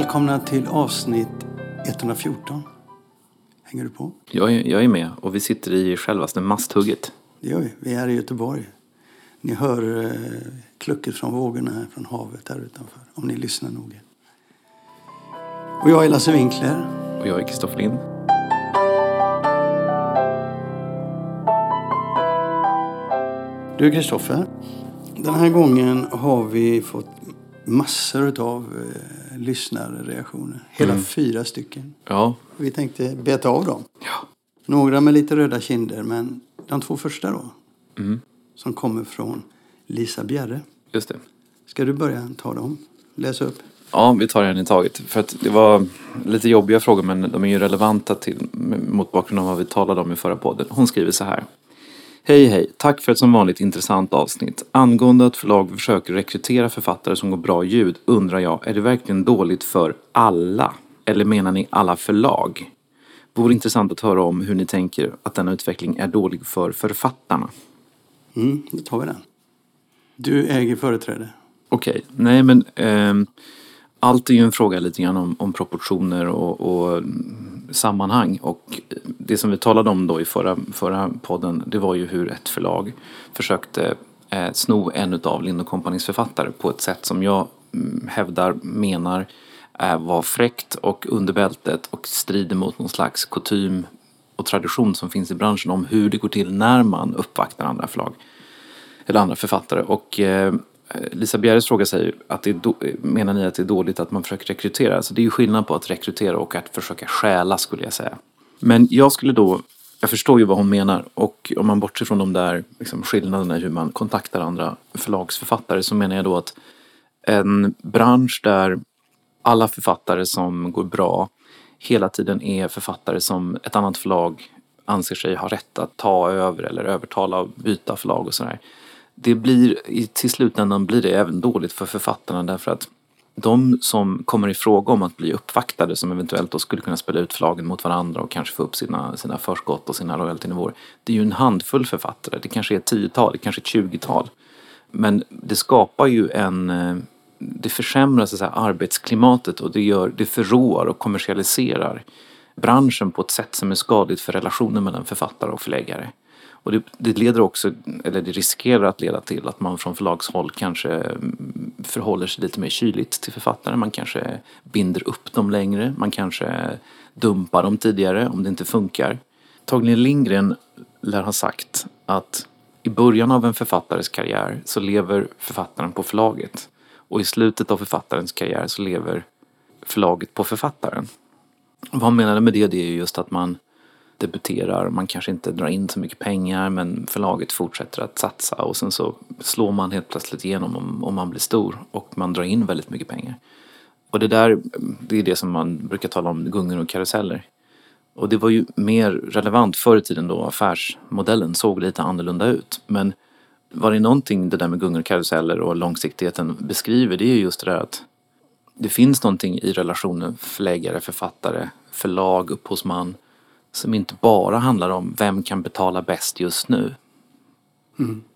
välkomna till avsnitt 114. Hänger du på? Jag är, jag är med och vi sitter i självaste masthugget. Det gör vi. Vi är i Göteborg. Ni hör eh, klucket från vågorna här från havet här utanför. Om ni lyssnar noga. Och jag är Lasse Winkler. Och jag är Kristoffer Lind. Du Kristoffer, den här gången har vi fått massor av eh, lyssnarreaktioner. Hela Mm. fyra stycken. Ja, Vi tänkte beta av dem. Ja. Några med lite röda kinder, men de två första då. Mm. Som kommer från Lisa Bjerre. just det. Ska du börja ta dem? Läsa upp. Ja, vi tar en i taget. För att det var lite jobbiga frågor men de är ju relevanta till, mot bakgrund av vad vi talade om i förra podden. Hon skriver så här. Hej hej, tack för ett som vanligt intressant avsnitt. Angående att förlag försöker rekrytera författare som går bra ljud undrar jag, är det verkligen dåligt för alla? Eller menar ni alla förlag? Vore intressant att höra om hur ni tänker att denna utveckling är dålig för författarna. Mm, då tar vi den. Du äger företräde. Okej, nej men ehm, allt är ju en fråga lite grann om, om proportioner och, och sammanhang. Och det som vi talade om då i förra, förra podden, det var ju hur ett förlag försökte eh, sno en av Lind Companys författare på ett sätt som jag mm, hävdar, menar eh, var fräckt och under bältet och strider mot någon slags kutym och tradition som finns i branschen om hur det går till när man uppvaktar andra förlag eller andra författare. Och eh, Lisa Bjerres fråga säger att det är do- menar ni att det är dåligt att man försöker rekrytera? Alltså det är ju skillnad på att rekrytera och att försöka stjäla skulle jag säga. Men jag skulle då, jag förstår ju vad hon menar och om man bortser från de där liksom, skillnaderna i hur man kontaktar andra förlagsförfattare så menar jag då att en bransch där alla författare som går bra hela tiden är författare som ett annat förlag anser sig ha rätt att ta över eller övertala och byta förlag och sådär. Det blir, i- till slutändan blir det även dåligt för författarna därför att de som kommer i fråga om att bli uppvaktade som eventuellt då skulle kunna spela ut förlagen mot varandra och kanske få upp sina, sina förskott och sina royaltynivåer. Det är ju en handfull författare. Det kanske är ett tiotal, det kanske är ett tjugotal. Men det skapar ju en... Eh, det försämrar så att säga, arbetsklimatet och det, gör, det förråar och kommersialiserar branschen på ett sätt som är skadligt för relationen mellan författare och förläggare. Och det, det leder också, eller det riskerar att leda till att man från förlagshåll kanske mm, förhåller sig lite mer kyligt till författare. Man kanske binder upp dem längre. Man kanske dumpar dem tidigare om det inte funkar. Torgny Lindgren lär ha sagt att i början av en författares karriär så lever författaren på förlaget. Och i slutet av författarens karriär så lever förlaget på författaren. Vad han menade med det, det är just att man debuterar, man kanske inte drar in så mycket pengar men förlaget fortsätter att satsa och sen så slår man helt plötsligt igenom om, om man blir stor och man drar in väldigt mycket pengar. Och det där, det är det som man brukar tala om gungor och karuseller. Och det var ju mer relevant förr i tiden då affärsmodellen såg lite annorlunda ut. Men var det någonting det där med gungor och karuseller och långsiktigheten beskriver det är ju just det där att det finns någonting i relationen förläggare, författare, förlag, upphovsman som inte bara handlar om vem kan betala bäst just nu.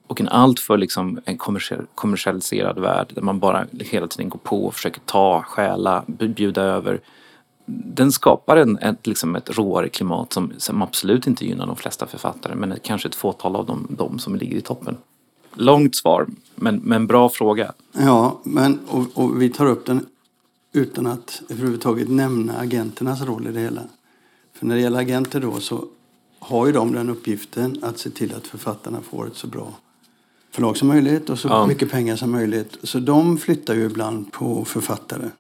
Och en alltför liksom en kommersiell, kommersialiserad värld där man bara hela tiden går på och försöker ta, stjäla, bjuda över. Den skapar en, ett, liksom ett råare klimat som, som absolut inte gynnar de flesta författare men kanske ett fåtal av dem, de som ligger i toppen. Långt svar, men, men bra fråga. Ja, men, och, och vi tar upp den utan att överhuvudtaget nämna agenternas roll i det hela. För när det gäller agenter då så har ju de den uppgiften att se till att författarna får ett så bra förlag som möjligt och så Ja. mycket pengar som möjligt. Så de flyttar ju ibland på författare.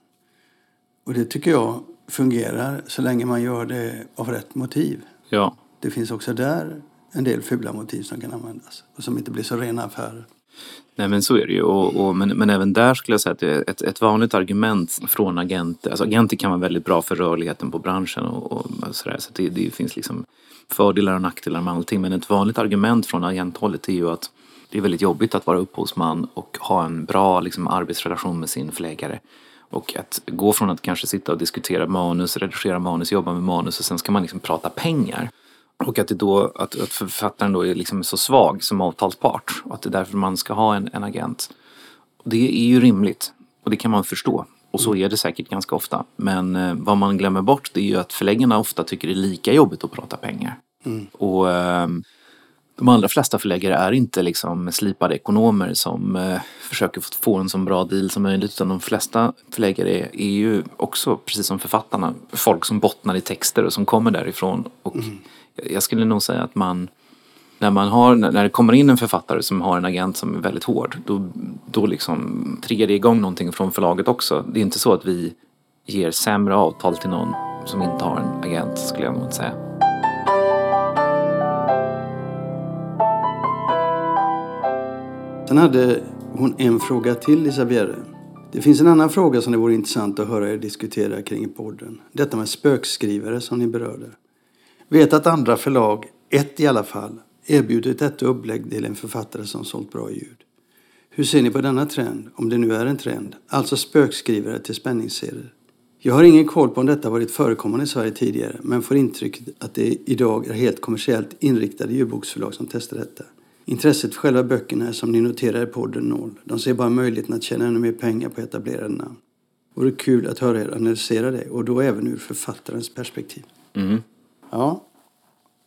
Och det tycker jag fungerar så länge man gör det av rätt motiv. Ja. Det finns också där en del fula motiv som kan användas och som inte blir så rena affärer. Nej men så är det ju. Och, och, men, men även där skulle jag säga att det är ett, ett vanligt argument från agenter. Alltså agenter kan vara väldigt bra för rörligheten på branschen och, och sådär. Så det, det finns liksom fördelar och nackdelar med allting. Men ett vanligt argument från agenthållet är ju att det är väldigt jobbigt att vara upphovsman och ha en bra liksom, arbetsrelation med sin förläggare. Och att gå från att kanske sitta och diskutera manus, redigera manus, jobba med manus och sen ska man liksom prata pengar. Och att, det då, att, att författaren då är liksom så svag som avtalspart och att det är därför man ska ha en, en agent. Och det är ju rimligt och det kan man förstå. Och så är det säkert ganska ofta. Men eh, vad man glömmer bort det är ju att förläggarna ofta tycker det är lika jobbigt att prata pengar. Och eh, de allra flesta förläggare är inte liksom slipade ekonomer som eh, försöker få- en så bra deal som möjligt. Utan de flesta förläggare är, är ju också, precis som författarna, folk som bottnar i texter och som kommer därifrån. Och jag- jag skulle nog säga att man när, man har, när det kommer in en författare som har en agent som är väldigt hård, då, då liksom triggar det igång någonting från förlaget också. Det är inte så att vi ger sämre avtal till någon som inte har en agent, skulle jag nog inte säga. Sen hade hon en fråga till, Lisa Bjerre. Det finns en annan fråga som det vore intressant att höra er diskutera kring i podden. Detta med spökskrivare som ni berörde. Vet att andra förlag, ett i alla fall, erbjudit detta upplägg till en författare som sålt bra ljud. Hur ser ni på denna trend, om det nu är en trend? Alltså spökskrivare till spänningsserier. Jag har ingen koll på om detta varit förekommande i Sverige tidigare men får intrycket att det idag är helt kommersiellt inriktade ljudboksförlag som testar detta. Intresset för själva böckerna är som ni noterar i podden noll. De ser bara möjligheten att tjäna ännu mer pengar på etablerade namn. Vore kul att höra er analysera det och då även ur författarens perspektiv. Mm. Ja,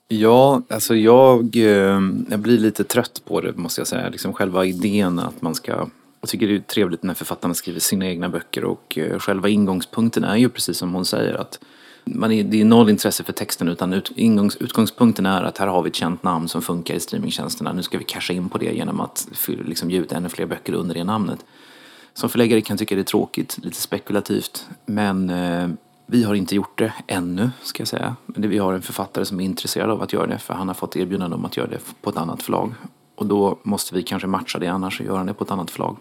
Ja, alltså jag, eh, jag blir lite trött på det måste jag säga. Liksom själva idén att man ska... Jag tycker det är trevligt när författarna skriver sina egna böcker och eh, själva ingångspunkten är ju precis som hon säger att man är, det är noll intresse för texten utan ut, ingångs, utgångspunkten är att här har vi ett känt namn som funkar i streamingtjänsterna. Nu ska vi casha in på det genom att liksom, ge ut ännu fler böcker under det namnet. Som förläggare kan jag tycka det är tråkigt, lite spekulativt. Men eh, vi har inte gjort det ännu, ska jag säga. Men vi har en författare som är intresserad av att göra det, för han har fått erbjudande om att göra det på ett annat förlag. Och då måste vi kanske matcha det, annars gör han det på ett annat förlag.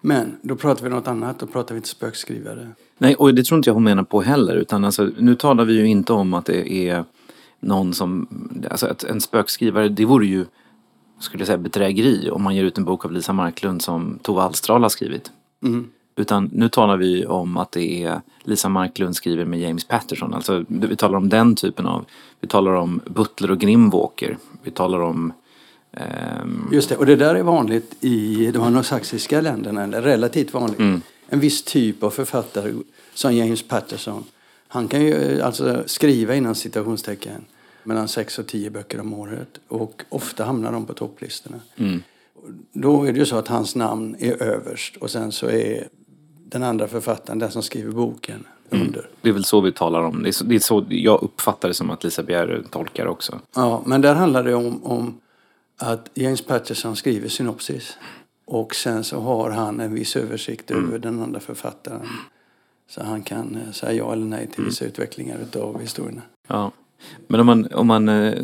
men då pratar vi något annat. Då pratar vi inte spökskrivare. Nej, och det tror inte jag hon menar på heller. Utan alltså, nu talar vi ju inte om att det är någon som... Alltså en spökskrivare, det vore ju, skulle jag säga, bedrägeri om man ger ut en bok av Lisa Marklund som Tove Alstral har skrivit. Mm. Utan nu talar vi om att det är Lisa Marklund skriver med James Patterson. Alltså vi talar om den typen av... Vi talar om Butler och Grimwalker. Vi talar om... ehm, Just det, och det där är vanligt i de anglosaxiska länderna, relativt vanligt. En viss typ av författare som James Patterson. Han kan ju eh, alltså skriva inom citationstecken mellan sex och tio böcker om året och ofta hamnar de på topplistorna. Då är det ju så att hans namn är överst och sen så är den andra författaren den som skriver boken under. det är väl så vi talar om. Det är så, det är så jag uppfattar det som att Lisa Bjerre tolkar också. Ja, men där handlar det om, om att James Patterson skriver synopsis. Och sen så har han en viss översikt över den andra författaren. Så han kan eh, säga ja eller nej till vissa utvecklingar utav historierna. Ja. Men om man, om man eh,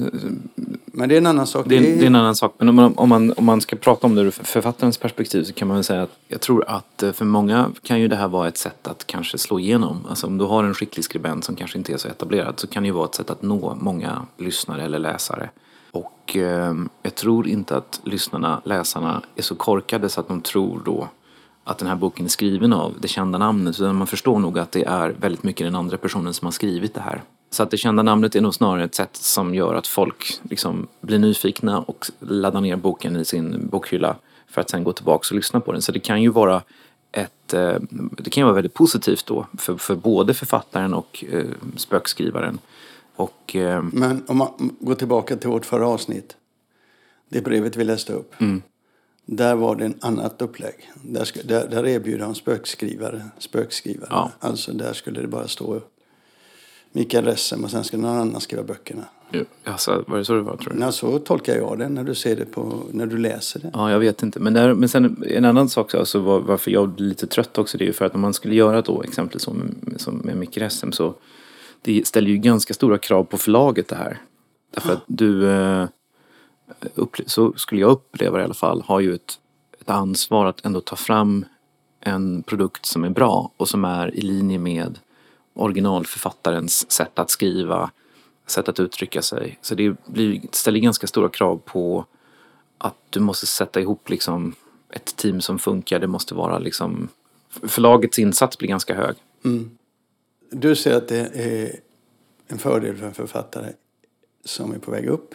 Men det är en annan sak. Det är, det är en annan sak. Men om man, om, man, om man ska prata om det ur författarens perspektiv så kan man väl säga att jag tror att eh, för många kan ju det här vara ett sätt att kanske slå igenom. Alltså om du har en skicklig skribent som kanske inte är så etablerad så kan det ju vara ett sätt att nå många lyssnare eller läsare. Och eh, jag tror inte att lyssnarna, läsarna är så korkade så att de tror då att den här boken är skriven av det kända namnet. Utan man förstår nog att det är väldigt mycket den andra personen som har skrivit det här. Så att det kända namnet är nog snarare ett sätt som gör att folk liksom blir nyfikna och laddar ner boken i sin bokhylla för att sen gå tillbaka och lyssna på den. Så det kan ju vara ett, eh, det kan ju vara väldigt positivt då för, för både författaren och eh, spökskrivaren. Och eh, Men om man går tillbaka till vårt förra avsnitt. Det brevet vi läste upp. Där var det en annat upplägg. Där, där, där erbjuder han spökskrivare. spökskrivare. Ja. Alltså där skulle det bara stå Mikael Ressem och sen skulle någon annan skriva böckerna. alltså, var det så det var tror du? Nej, så tolkar jag det när du ser det på, när du läser det. Ja, jag vet inte. Men, där, men sen en annan sak alltså, var, varför jag blir lite trött också det är ju för att om man skulle göra då exempelvis som, som med Micke Ressem så det ställer ju ganska stora krav på förlaget det här. Därför att du, eh, så skulle jag uppleva det i alla fall, har ju ett, ett ansvar att ändå ta fram en produkt som är bra och som är i linje med originalförfattarens sätt att skriva, sätt att uttrycka sig. Så det blir, ställer ganska stora krav på att du måste sätta ihop liksom ett team som funkar. Det måste vara liksom... Förlagets insats blir ganska hög. Mm. Du ser att det är en fördel för en författare som är på väg upp.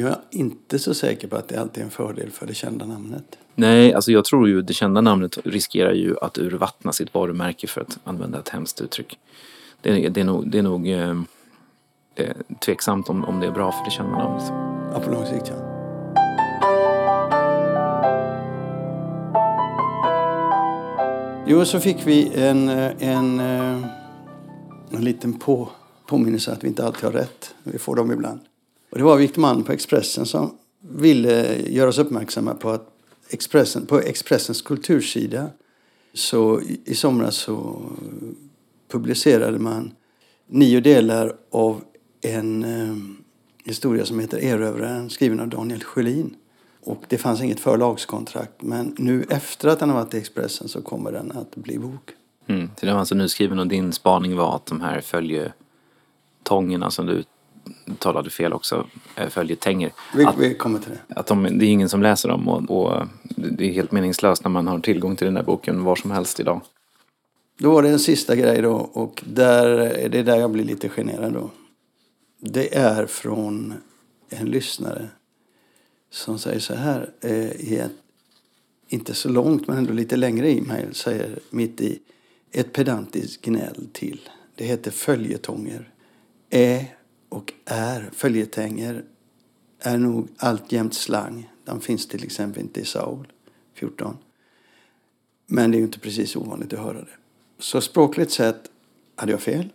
Jag är inte så säker på att det alltid är en fördel för det kända namnet. Nej, alltså jag tror ju det kända namnet riskerar ju att urvattna sitt varumärke för att använda ett hemskt uttryck. Det, är- det är nog, det är nog eh, eh, tveksamt om, om det är bra för det kända namnet. Ja, på lång sikt ja. Jo, så fick vi en, eh, en, eh, en liten på, påminnelse att vi inte alltid har rätt. Vi får dem ibland. Och det var Victor Mann på Expressen som ville göra oss uppmärksamma på att Expressen, på Expressens kultursida så i, i somras så publicerade man nio delar av en eh, historia som heter Erövraren skriven av Daniel Sjölin. Och det fanns inget förlagskontrakt men nu efter att den har varit i Expressen så kommer den att bli bok. Mm. Så den var alltså nyskriven och din spaning var att de här följetongerna som du talade fel också, eh, följetänger. Vi, Att, vi kommer till det. att de, det är ingen som läser dem och, och det är helt meningslöst när man har tillgång till den där boken var som helst idag. Då var det en sista grej då och där, det är där jag blir lite generad då. Det är från en lyssnare som säger så här eh, i ett, inte så långt men ändå lite längre e-mail säger mitt i ett pedantiskt gnäll till. Det heter följetonger. Är och är följetänger är nog alltjämt slang. Den finns till exempel inte i Saul 14. Men det är ju inte precis ovanligt att höra det. Så språkligt sett hade jag fel.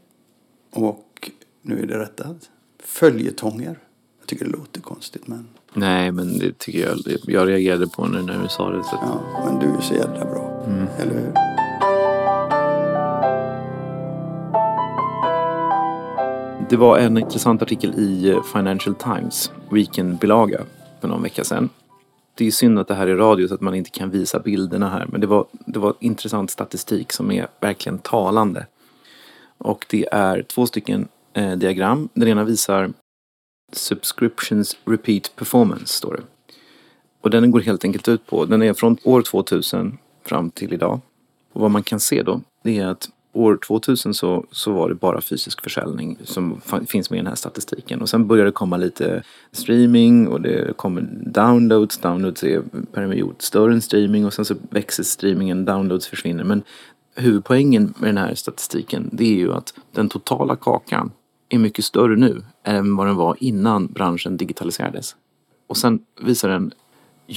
Och nu är det rättat. Följetonger. Jag tycker det låter konstigt men... Nej, men det tycker jag, jag reagerade på nu när du sa det. Så Ja, men du är så jävla bra. Eller hur? Det var en intressant artikel i eh, Financial Times weekendbilaga för någon vecka sedan. Det är synd att det här är radio så att man inte kan visa bilderna här. Men det var, det var intressant statistik som är verkligen talande. Och det är två stycken eh, diagram. Den ena visar Subscriptions Repeat Performance, står det. Och den går helt enkelt ut på, den är från år 2000 fram till idag. Och vad man kan se då, det är att år 2000 så, så var det bara fysisk försäljning som finns med i den här statistiken. Och sen började det komma lite streaming och det kommer downloads. Downloads är per period större än streaming och sen så växer streamingen, downloads försvinner. Men huvudpoängen med den här statistiken det är ju att den totala kakan är mycket större nu än vad den var innan branschen digitaliserades. Och sen visar den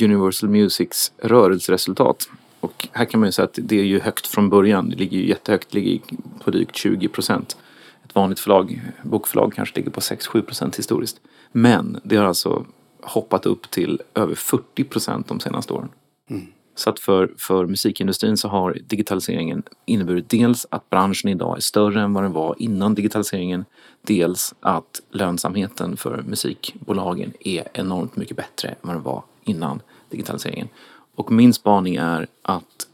Universal Musics rörelseresultat. Och här kan man ju säga att det är ju högt från början. Det ligger ju jättehögt, det ligger på drygt 20 procent. Ett vanligt förlag, bokförlag kanske ligger på 6-7 procent historiskt. Men det har alltså hoppat upp till över 40 procent de senaste åren. Så att för, för musikindustrin så har digitaliseringen inneburit dels att branschen idag är större än vad den var innan digitaliseringen. Dels att lönsamheten för musikbolagen är enormt mycket bättre än vad den var innan digitaliseringen. Och min spaning är att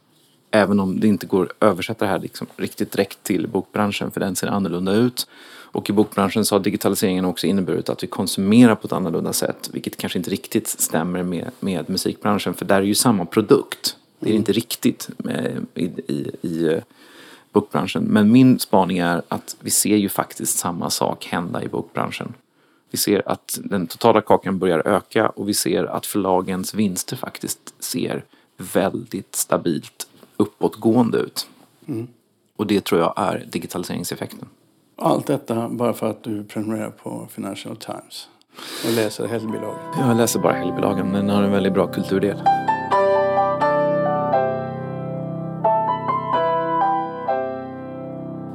även om det inte går att översätta det här liksom riktigt direkt till bokbranschen för den ser annorlunda ut. Och i bokbranschen så har digitaliseringen också inneburit att vi konsumerar på ett annorlunda sätt vilket kanske inte riktigt stämmer med, med musikbranschen för där är ju samma produkt. Det är inte riktigt med, i, i, i eh, bokbranschen. Men min spaning är att vi ser ju faktiskt samma sak hända i bokbranschen. Vi ser att den totala kakan börjar öka och vi ser att förlagens vinster faktiskt ser väldigt stabilt uppåtgående ut. Och det tror jag är digitaliseringseffekten. Allt detta bara för att du prenumererar på Financial Times och läser helgbilagan. Jag läser bara helgbilagan, den har en väldigt bra kulturdel.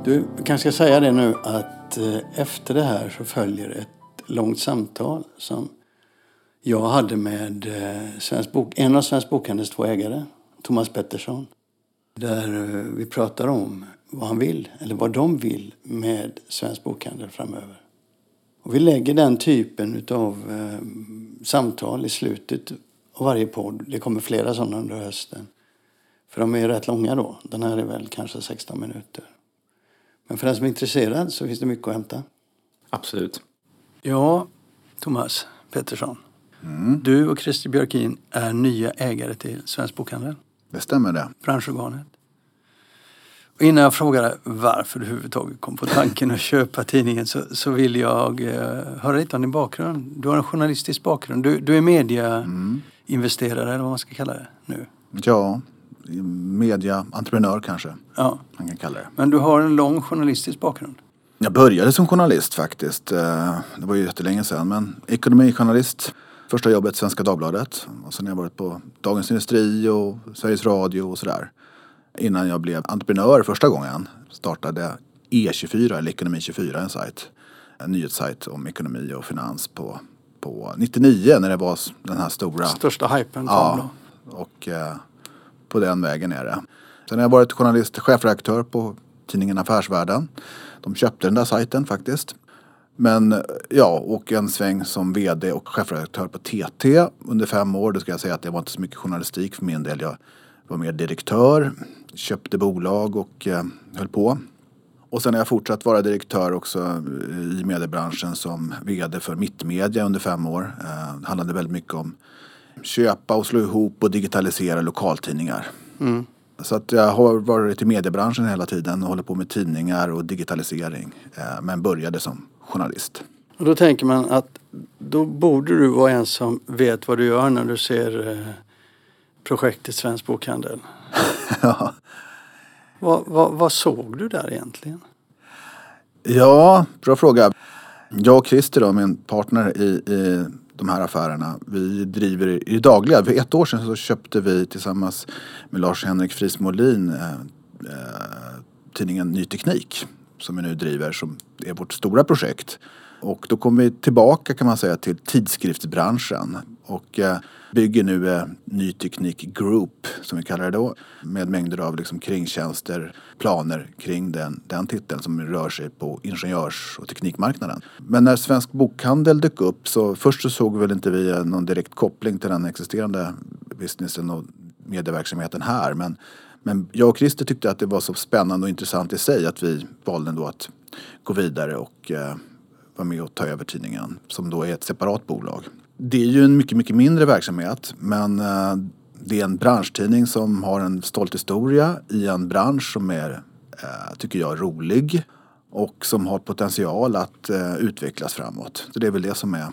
Du kanske ska säga det nu att eh, efter det här så följer ett långt samtal som jag hade med eh, Svensk Bok, en av Svensk Bokhandels två ägare, Thomas Pettersson. Där eh, vi pratar om vad han vill, eller vad de vill med Svensk Bokhandel framöver. Och vi lägger den typen av eh, samtal i slutet av varje podd. Det kommer flera sådana under hösten. För de är ju rätt långa då. Den här är väl kanske 16 minuter. Men för den som är intresserad så finns det mycket att hämta. Absolut. Ja, Thomas Pettersson. Du och Christer Björkin är nya ägare till Svensk Bokhandel, Det stämmer det. branschorganet. Innan jag frågar varför du överhuvudtaget kom på tanken att köpa tidningen så, så vill jag uh, höra lite om din bakgrund. Du har en journalistisk bakgrund. Du, du är mediainvesterare mm. eller vad man ska kalla det nu. Ja, mediaentreprenör kanske ja. man kan kalla det. Men du har en lång journalistisk bakgrund. Jag började som journalist faktiskt. Eh, det var ju jättelänge sedan. Men ekonomijournalist. Första jobbet Svenska Dagbladet. Och sen har jag varit på Dagens Industri och Sveriges Radio och sådär. Innan jag blev entreprenör första gången. Startade E24 eller Ekonomi 24 en sajt. En nyhetssajt om ekonomi och finans på, på 99 när det var den här stora. Största hypen. Ja. Och eh, på den vägen är det. Sen har jag varit journalist, chefredaktör på tidningen Affärsvärlden. De köpte den där sajten faktiskt. Men ja, och en sväng som VD och chefredaktör på TT under fem år. Då ska jag säga att det var inte så mycket journalistik för min del. Jag var mer direktör, köpte bolag och eh, höll på. Och sen har jag fortsatt vara direktör också eh, i mediebranschen som VD för Mittmedia under fem år. Eh, det handlade väldigt mycket om köpa och slå ihop och digitalisera lokaltidningar. Mm. Så att jag har varit i mediebranschen hela tiden och håller på med tidningar och digitalisering. Eh, men började som journalist. Och då tänker man att då borde du vara en som vet vad du gör när du ser eh, projektet Svensk Bokhandel. ja. Vad, vad, vad, såg du där egentligen? Ja, bra fråga. Jag och Christer då, min partner i, i de här affärerna. Vi driver i det dagliga. För ett år sedan så köpte vi tillsammans med Lars-Henrik Friis Molin eh, eh, tidningen Ny Teknik som vi nu driver som är vårt stora projekt. Och då kommer vi tillbaka kan man säga till tidskriftsbranschen och eh, bygger nu eh, Ny Teknik Group som vi kallar det då med mängder av liksom kringtjänster, planer kring den, den titeln som rör sig på ingenjörs och teknikmarknaden. Men när Svensk Bokhandel dök upp så först så såg väl inte vi eh, någon direkt koppling till den existerande businessen och medieverksamheten här men men jag och Christer tyckte att det var så spännande och intressant i sig att vi valde ändå att gå vidare och eh, vara med och ta över tidningen som då är ett separat bolag. Det är ju en mycket, mycket mindre verksamhet men eh, det är en branschtidning som har en stolt historia i en bransch som är, eh, tycker jag, rolig och som har potential att eh, utvecklas framåt. Så det är väl det som är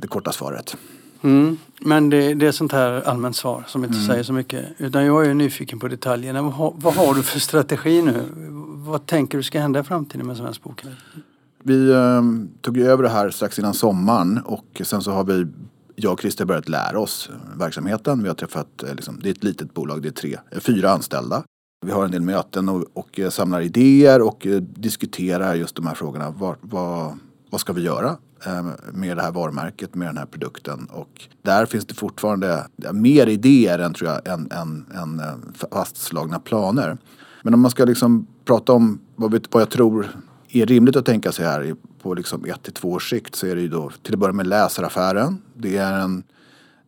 det korta svaret. Mm, men det, det, är sånt här allmänt svar som inte mm. säger så mycket. Utan jag är nyfiken på detaljerna. Vad har, vad har du för strategi nu? Vad tänker du ska hända i framtiden med Svensk Bokhandel? Vi eh, tog över det här strax innan sommaren och sen så har vi jag och Christer börjat lära oss eh, verksamheten. Vi har träffat, eh, liksom, det är ett litet bolag, det är tre, eh, fyra anställda. Vi har en del möten och, och eh, samlar idéer och eh, diskuterar just de här frågorna. Vad, var, vad ska vi göra ehm, med det här varumärket, med den här produkten? Och där finns det fortfarande mer idéer än, tror jag, än, än, än fastslagna planer. Men om man ska liksom prata om vad, vi, vad jag tror är rimligt att tänka sig här på liksom ett till två års sikt så är det ju då till att börja med läsaraffären. Det är en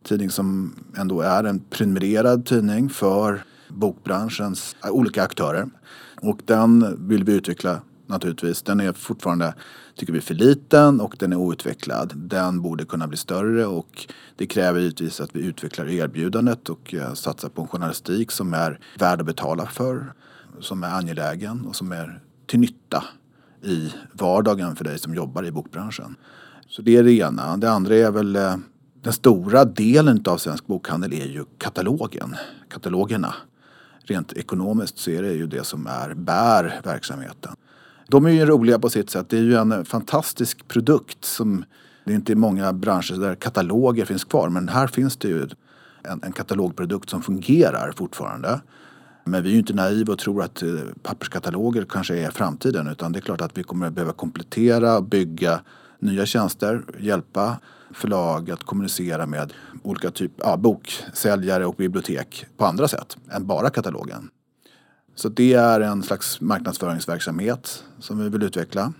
tidning som ändå är en prenumererad tidning för bokbranschens olika aktörer. Och den vill vi utveckla naturligtvis. Den är fortfarande, tycker vi, för liten och den är outvecklad. Den borde kunna bli större och det kräver givetvis att vi utvecklar erbjudandet och eh, satsar på en journalistik som är värd att betala för. Som är angelägen och som är till nytta i vardagen för dig som jobbar i bokbranschen. Så det är det ena. Det andra är väl eh, den stora delen av svensk bokhandel är ju katalogen, katalogerna. Rent ekonomiskt så är det ju det som är bär verksamheten. De är ju roliga på sitt sätt. Det är ju en fantastisk produkt som det är inte många branscher där kataloger finns kvar men här finns det ju en, en katalogprodukt som fungerar fortfarande. Men vi är ju inte naiva och tror att eh, papperskataloger kanske är framtiden utan det är klart att vi kommer att behöva komplettera, bygga nya tjänster, hjälpa förlag att kommunicera med olika typer ja, boksäljare och bibliotek på andra sätt än bara katalogen. Så det är en slags marknadsföringsverksamhet som vi vill utveckla.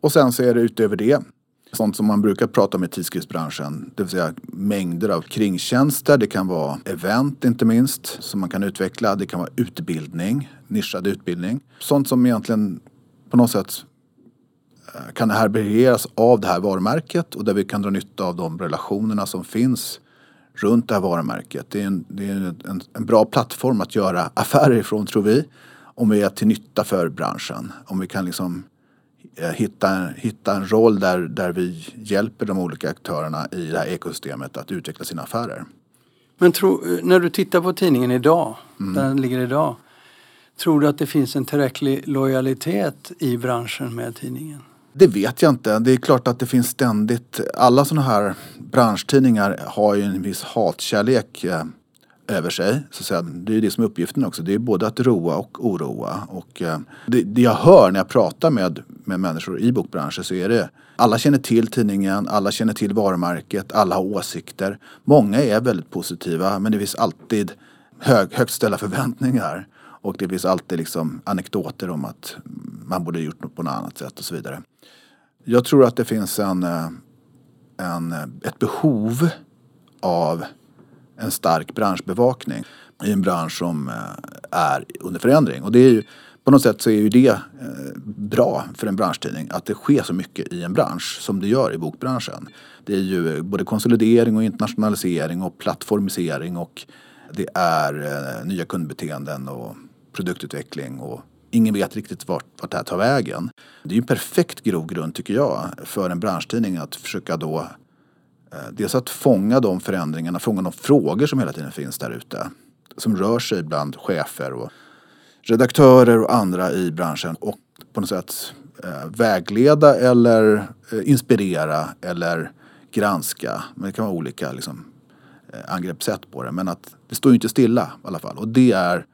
Och sen så är det utöver det Sånt som man brukar prata om i tidskriftsbranschen, det vill säga mängder av kringtjänster. Det kan vara event inte minst som man kan utveckla. Det kan vara utbildning, nischad utbildning. Sånt som egentligen på något sätt eh, kan härbärgeras av det här varumärket och där vi kan dra nytta av de relationerna som finns runt det här varumärket. Det är en, det är en, en bra plattform att göra affärer ifrån tror vi. om vi är till nytta för branschen. Om vi kan liksom hitta, hitta en roll där, där vi hjälper de olika aktörerna i det här ekosystemet att utveckla sina affärer. Men tro, när du tittar på tidningen idag, mm. där den ligger idag. Tror du att det finns en tillräcklig lojalitet i branschen med tidningen? Det vet jag inte. Det är klart att det finns ständigt, alla sådana här branschtidningar har ju en viss hatkärlek eh, över sig. Så att säga. Det är ju det som är uppgiften också. Det är både att roa och oroa. Och, eh, det, det, jag hör när jag pratar med, med människor i bokbranschen så är det alla känner till tidningen, alla känner till varumärket, alla har åsikter. Många är väldigt positiva men det finns alltid hög, högt ställda förväntningar. Och det finns alltid liksom anekdoter om att man borde gjort något på något annat sätt och så vidare. Jag tror att det finns en, eh, en, eh, ett behov av en stark branschbevakning i en bransch som eh, är under förändring. Och det är ju, på något sätt så är ju det eh, bra för en branschtidning att det sker så mycket i en bransch som det gör i bokbranschen. Det är ju både konsolidering och internationalisering och plattformisering och det är eh, nya kundbeteenden och produktutveckling och ingen vet riktigt vart, vart det här tar vägen. Det är ju en perfekt grogrund tycker jag för en branschtidning att försöka då Eh, dels att fånga de förändringarna, fånga de frågor som hela tiden finns där ute. Som rör sig bland chefer och redaktörer och andra i branschen och på något sätt eh, vägleda eller eh, inspirera eller granska. Men det kan vara olika liksom, angreppssätt på det. Men att det står ju inte stilla i alla fall. Och det är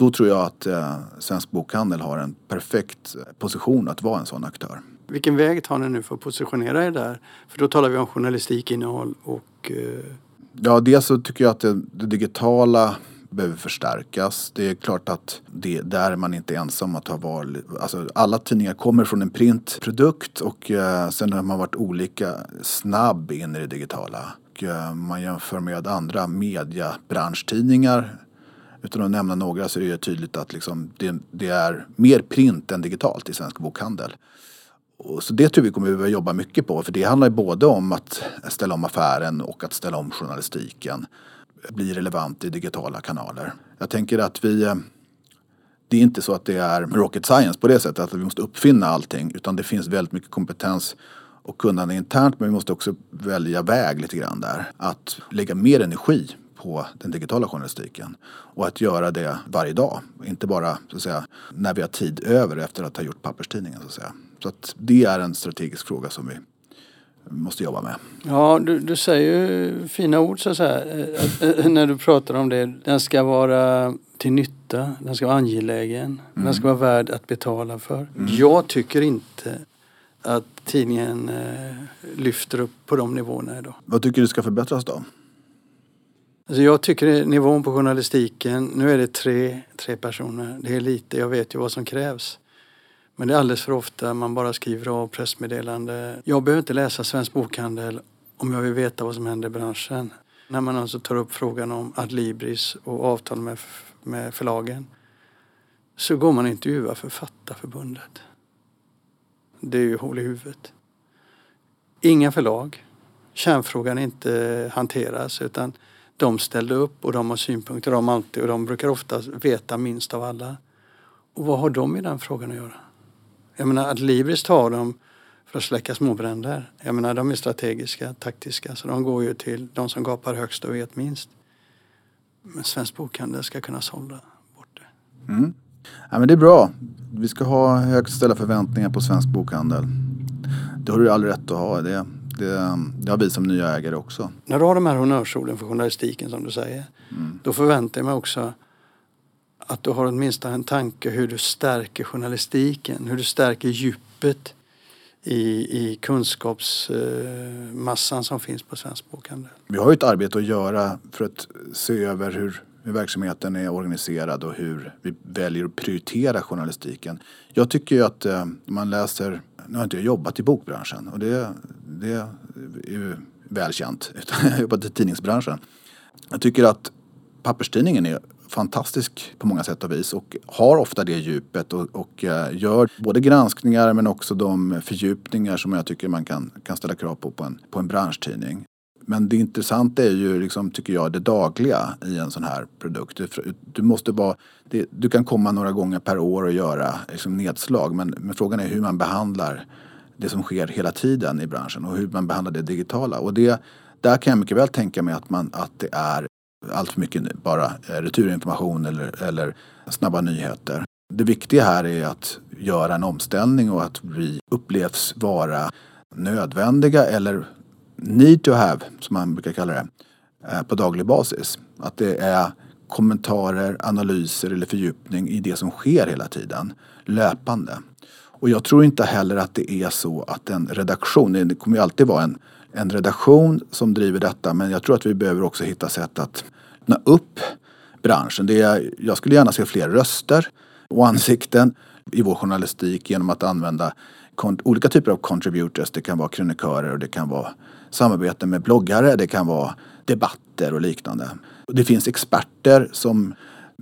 då tror jag att eh, Svensk Bokhandel har en perfekt position att vara en sån aktör. Vilken väg tar ni nu för att positionera er där? För då talar vi om journalistikinnehåll och... Eh... Ja, dels så tycker jag att det, det, digitala behöver förstärkas. Det är klart att det, där är man inte ensam att ha val. Alltså, alla tidningar kommer från en printprodukt och eh, sen har man varit olika snabb in i det digitala. Och, eh, man jämför med andra mediabranschtidningar utan att nämna några så är det tydligt att liksom det, det, är mer print än digitalt i svensk bokhandel. Och så det tror vi kommer behöva jobba mycket på för det handlar både om att ställa om affären och att ställa om journalistiken. Bli relevant i digitala kanaler. Jag tänker att vi eh, det är inte så att det är rocket science på det sättet att vi måste uppfinna allting utan det finns väldigt mycket kompetens och kunnande internt men vi måste också välja väg lite grann där. Att lägga mer energi på den digitala journalistiken. Och att göra det varje dag. Inte bara så att säga, när vi har tid över efter att ha gjort papperstidningen. Så att, säga så att det är en strategisk fråga som vi måste jobba med. Ja, du, du säger ju fina ord så att säga, eh, när du pratar om det. Den ska vara till nytta, den ska vara angelägen, mm. den ska vara värd att betala för. Mm. Jag tycker inte att tidningen eh, lyfter upp på de nivåerna idag. Vad tycker du ska förbättras då? Alltså jag tycker nivån på journalistiken, nu är det tre, tre personer. Det är lite, jag vet ju vad som krävs. Men det är alldeles för ofta man bara skriver av pressmeddelande. Jag behöver inte läsa Svensk Bokhandel om jag vill veta vad som händer i branschen. När man alltså tar upp frågan om Adlibris och avtal med, med förlagen så går man och intervjuar Författarförbundet. Det är ju hål i huvudet. Inga förlag. Kärnfrågan inte hanteras utan de ställde upp och de har synpunkter de alltid och de brukar ofta veta minst av alla. Och vad har de i den frågan att göra? Jag menar att Libris tar dem för att släcka småbränder. Jag menar de är strategiska, taktiska så de går ju till de som gapar högst och vet minst. Men Svensk Bokhandel ska kunna sålla bort det. Mm. Ja, men det är bra. Vi ska ha högt ställda förväntningar på Svensk Bokhandel. Det har du all rätt att ha. Det det, det har vi som nya ägare också. När du har de här honnörsorden för journalistiken som du säger. Mm. Då förväntar jag mig också att du har åtminstone en tanke hur du stärker journalistiken. Hur du stärker djupet i, i kunskapsmassan som finns på Svensk Bokhandel. Vi har ju ett arbete att göra för att se över hur, hur verksamheten är organiserad och hur vi väljer att prioritera journalistiken. Jag tycker ju att eh, man läser nu har inte jag jobbat i bokbranschen och det, det är ju välkänt. Utan jag har jobbat i tidningsbranschen. Jag tycker att papperstidningen är fantastisk på många sätt och vis och har ofta det djupet och, och eh, gör både granskningar men också de fördjupningar som jag tycker man kan, kan ställa krav på på en, på en branschtidning. Men det intressanta är ju, liksom, tycker jag, det dagliga i en sån här produkt. Du, måste vara, det, du kan komma några gånger per år och göra liksom, nedslag. Men, men frågan är hur man behandlar det som sker hela tiden i branschen och hur man behandlar det digitala. Och det, där kan jag mycket väl tänka mig att, man, att det är allt för mycket bara eh, returinformation eller, eller snabba nyheter. Det viktiga här är att göra en omställning och att vi upplevs vara nödvändiga eller need to have, som man brukar kalla det, eh, på daglig basis. Att det är kommentarer, analyser eller fördjupning i det som sker hela tiden, löpande. Och jag tror inte heller att det är så att en redaktion, det kommer ju alltid vara en, en redaktion som driver detta, men jag tror att vi behöver också hitta sätt att öppna upp branschen. Det är, jag skulle gärna se fler röster och ansikten i vår journalistik genom att använda olika typer av contributors. Det kan vara krönikörer och det kan vara samarbete med bloggare, det kan vara debatter och liknande. Det finns experter som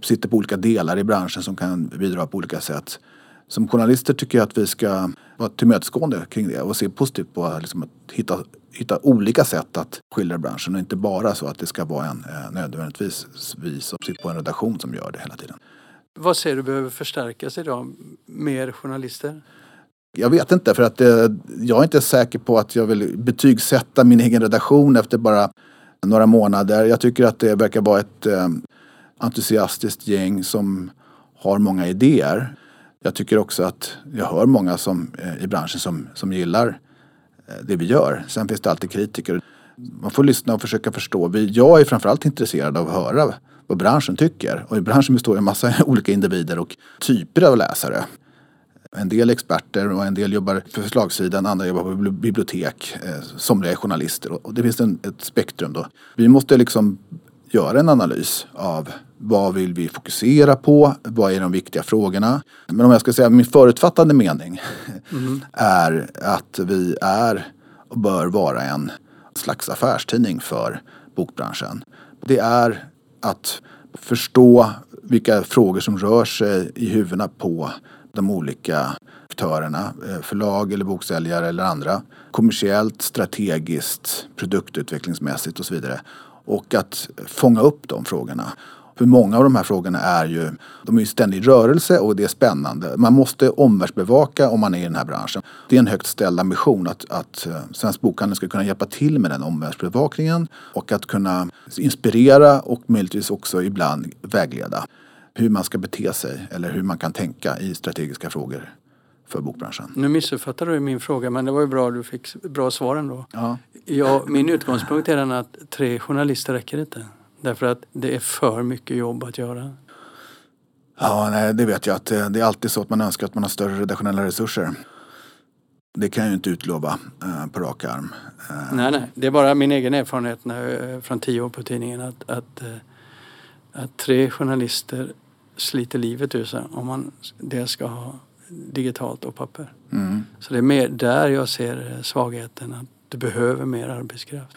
sitter på olika delar i branschen som kan bidra på olika sätt. Som journalister tycker jag att vi ska vara tillmötesgående kring det och se positivt på liksom att hitta, hitta olika sätt att skildra branschen och inte bara så att det ska vara en eh, nödvändigtvis vi som sitter på en redaktion som gör det hela tiden. Vad ser du behöver förstärkas idag? Mer journalister? Jag vet inte för att eh, jag är inte säker på att jag vill betygsätta min egen redaktion efter bara några månader. Jag tycker att det verkar vara ett eh, entusiastiskt gäng som har många idéer. Jag tycker också att jag hör många som, eh, i branschen som, som gillar eh, det vi gör. Sen finns det alltid kritiker. Man får lyssna och försöka förstå. Jag är framförallt intresserad av att höra vad branschen tycker. Och i branschen består ju en massa olika individer och typer av läsare. En del experter och en del jobbar för förslagssidan, andra jobbar på bibliotek. Eh, somliga är journalister och det finns en, ett spektrum då. Vi måste liksom göra en analys av vad vill vi fokusera på? Vad är de viktiga frågorna? Men om jag ska säga min förutfattade mening mm. är att vi är och bör vara en slags affärstidning för bokbranschen. Det är att förstå vilka frågor som rör sig i huvudena på de olika aktörerna, eh, förlag eller boksäljare eller andra. Kommersiellt, strategiskt, produktutvecklingsmässigt och så vidare. Och att fånga upp de frågorna. För många av de här frågorna är ju, de är ju ständig rörelse och det är spännande. Man måste omvärldsbevaka om man är i den här branschen. Det är en högt ställd ambition att, att eh, Svensk Bokhandel ska kunna hjälpa till med den omvärldsbevakningen och att kunna inspirera och möjligtvis också ibland vägleda hur man ska bete sig eller hur man kan tänka i strategiska frågor för bokbranschen. Nu missuppfattade du min fråga men det var ju bra du fick bra svar ändå. Ja. Ja, min utgångspunkt är den att tre journalister räcker inte. Därför att det är för mycket jobb att göra. Ja, nej, det vet jag att det är alltid så att man önskar att man har större redaktionella resurser. Det kan jag ju inte utlova eh, på rak arm. Eh. Nej, nej. Det är bara min egen erfarenhet när, eh, från tio år på tidningen att, att, eh, att tre journalister sliter livet ur sig om man det ska ha digitalt och papper. Mm. Så det är mer där jag ser svagheten. Att du behöver mer arbetskraft.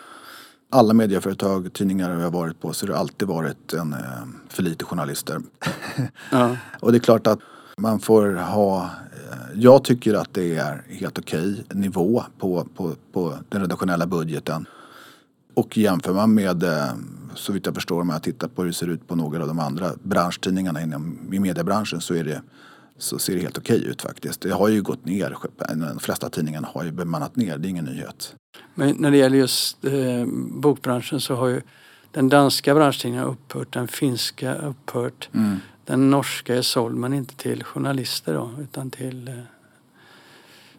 Alla medieföretag, tidningar jag har varit på så har det alltid varit en, eh, för lite journalister. Ja. och det är klart att man får ha eh, jag tycker att det är helt okej nivå på, på, på den redaktionella budgeten. Och jämför man med, eh, så vitt jag förstår om jag tittar på hur det ser ut på några av de andra branschtidningarna inom i mediebranschen så är det så ser det helt okej ut faktiskt. Det har ju gått ner. De flesta tidningarna har ju bemannat ner. Det är ingen nyhet. Men när det gäller just eh, bokbranschen så har ju den danska branschtidningen upphört, den finska upphört. Mm. Den norska är såld men inte till journalister då utan till eh,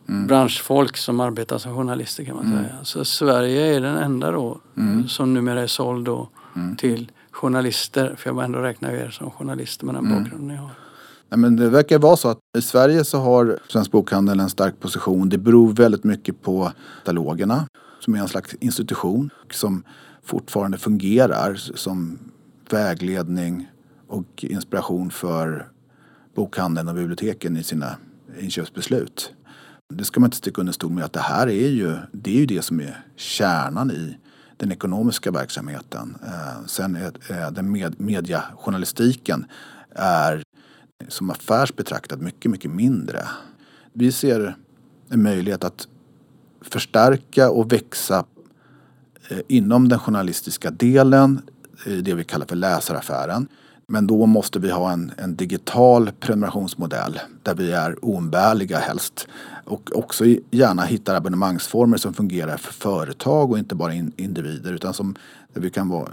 mm. branschfolk som arbetar som journalister kan man mm. säga. Så Sverige är den enda då mm. som numera är såld då mm. till journalister. För jag ändå räkna er som journalister med den mm. bakgrunden jag har. Nej, men det verkar vara så att i Sverige så har Svensk Bokhandel en stark position. Det beror väldigt mycket på katalogerna som är en slags institution som fortfarande fungerar som vägledning och inspiration för bokhandeln och biblioteken i sina inköpsbeslut. Det ska man inte sticka under stol med att det här är ju det, är ju det som är kärnan i den ekonomiska verksamheten. Eh, sen är eh, den med, mediajournalistiken är som affärsbetraktat mycket, mycket mindre. Vi ser en möjlighet att förstärka och växa eh, inom den journalistiska delen, eh, det vi kallar för läsaraffären. Men då måste vi ha en, en digital prenumerationsmodell där vi är oumbärliga helst. Och också gärna hittar abonnemangsformer som fungerar för företag och inte bara in, individer utan som där vi kan vara,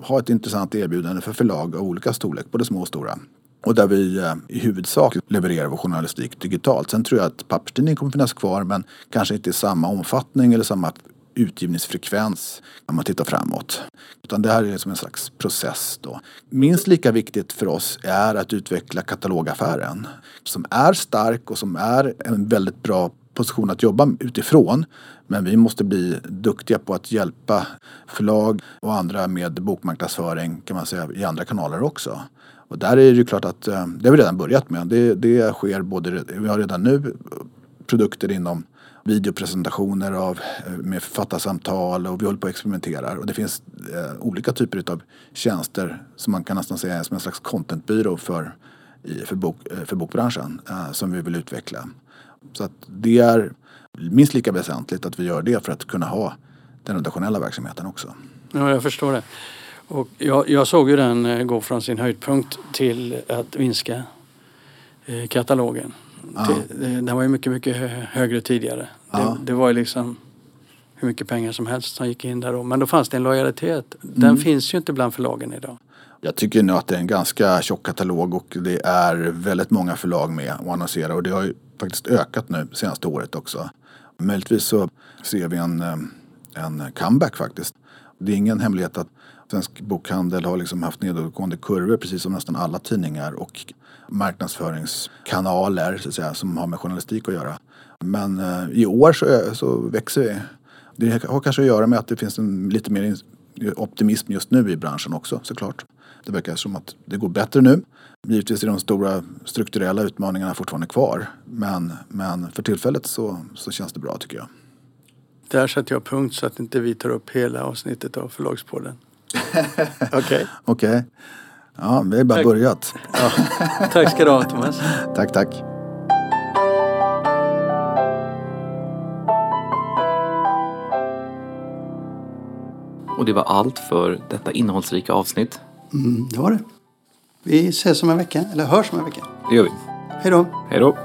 ha ett intressant erbjudande för förlag av olika storlek, både små och stora. Och där vi eh, i huvudsak levererar vår journalistik digitalt. Sen tror jag att papperstidningen kommer finnas kvar men kanske inte i samma omfattning eller samma utgivningsfrekvens när man tittar framåt. Utan det här är som en slags process då. Minst lika viktigt för oss är att utveckla katalogaffären som är stark och som är en väldigt bra position att jobba utifrån. Men vi måste bli duktiga på att hjälpa förlag och andra med bokmarknadsföring kan man säga i andra kanaler också. Och där är det ju klart att eh, det har vi redan börjat med. Det, det sker både, vi har redan nu produkter inom videopresentationer av, eh, med författarsamtal och vi håller på att experimentera. Och det finns eh, olika typer av tjänster som man kan nästan säga är som en slags contentbyrå för, för, bok, eh, för bokbranschen eh, som vi vill utveckla. Så att det är minst lika väsentligt att vi gör det för att kunna ha den redaktionella verksamheten också. Ja, jag förstår det. Och jag, jag såg ju den eh, gå från sin höjdpunkt till att minska eh, katalogen. Ja. den var ju mycket, mycket högre tidigare. Ja. Det, det, var ju liksom hur mycket pengar som helst som gick in där då. Men då fanns det en lojalitet. Den mm. finns ju inte bland förlagen idag. Jag tycker nu att det är en ganska tjock katalog och det är väldigt många förlag med och annonserar och det har ju faktiskt ökat nu senaste året också. Möjligtvis så ser vi en, eh, en comeback faktiskt. Det är ingen hemlighet att svensk bokhandel har liksom haft nedåtgående kurvor precis som nästan alla tidningar och marknadsföringskanaler så att säga, som har med journalistik att göra. Men eh, i år så, så växer vi. Det har kanske att göra med att det finns en lite mer optimism just nu i branschen också såklart. Det verkar som att det går bättre nu. Givetvis är de stora strukturella utmaningarna fortfarande kvar. Men, men för tillfället så, så känns det bra tycker jag. Där sätter jag punkt så att inte vi tar upp hela avsnittet av Förlagspodden. Okej. Okay. okay. Ja, vi har bara tack. börjat. Ja. Tack ska du ha Thomas. tack, tack. Och det var allt för detta innehållsrika avsnitt. Mm, det var det. Vi ses om en vecka, eller hörs om en vecka. Det gör vi. Hej då. Hej då.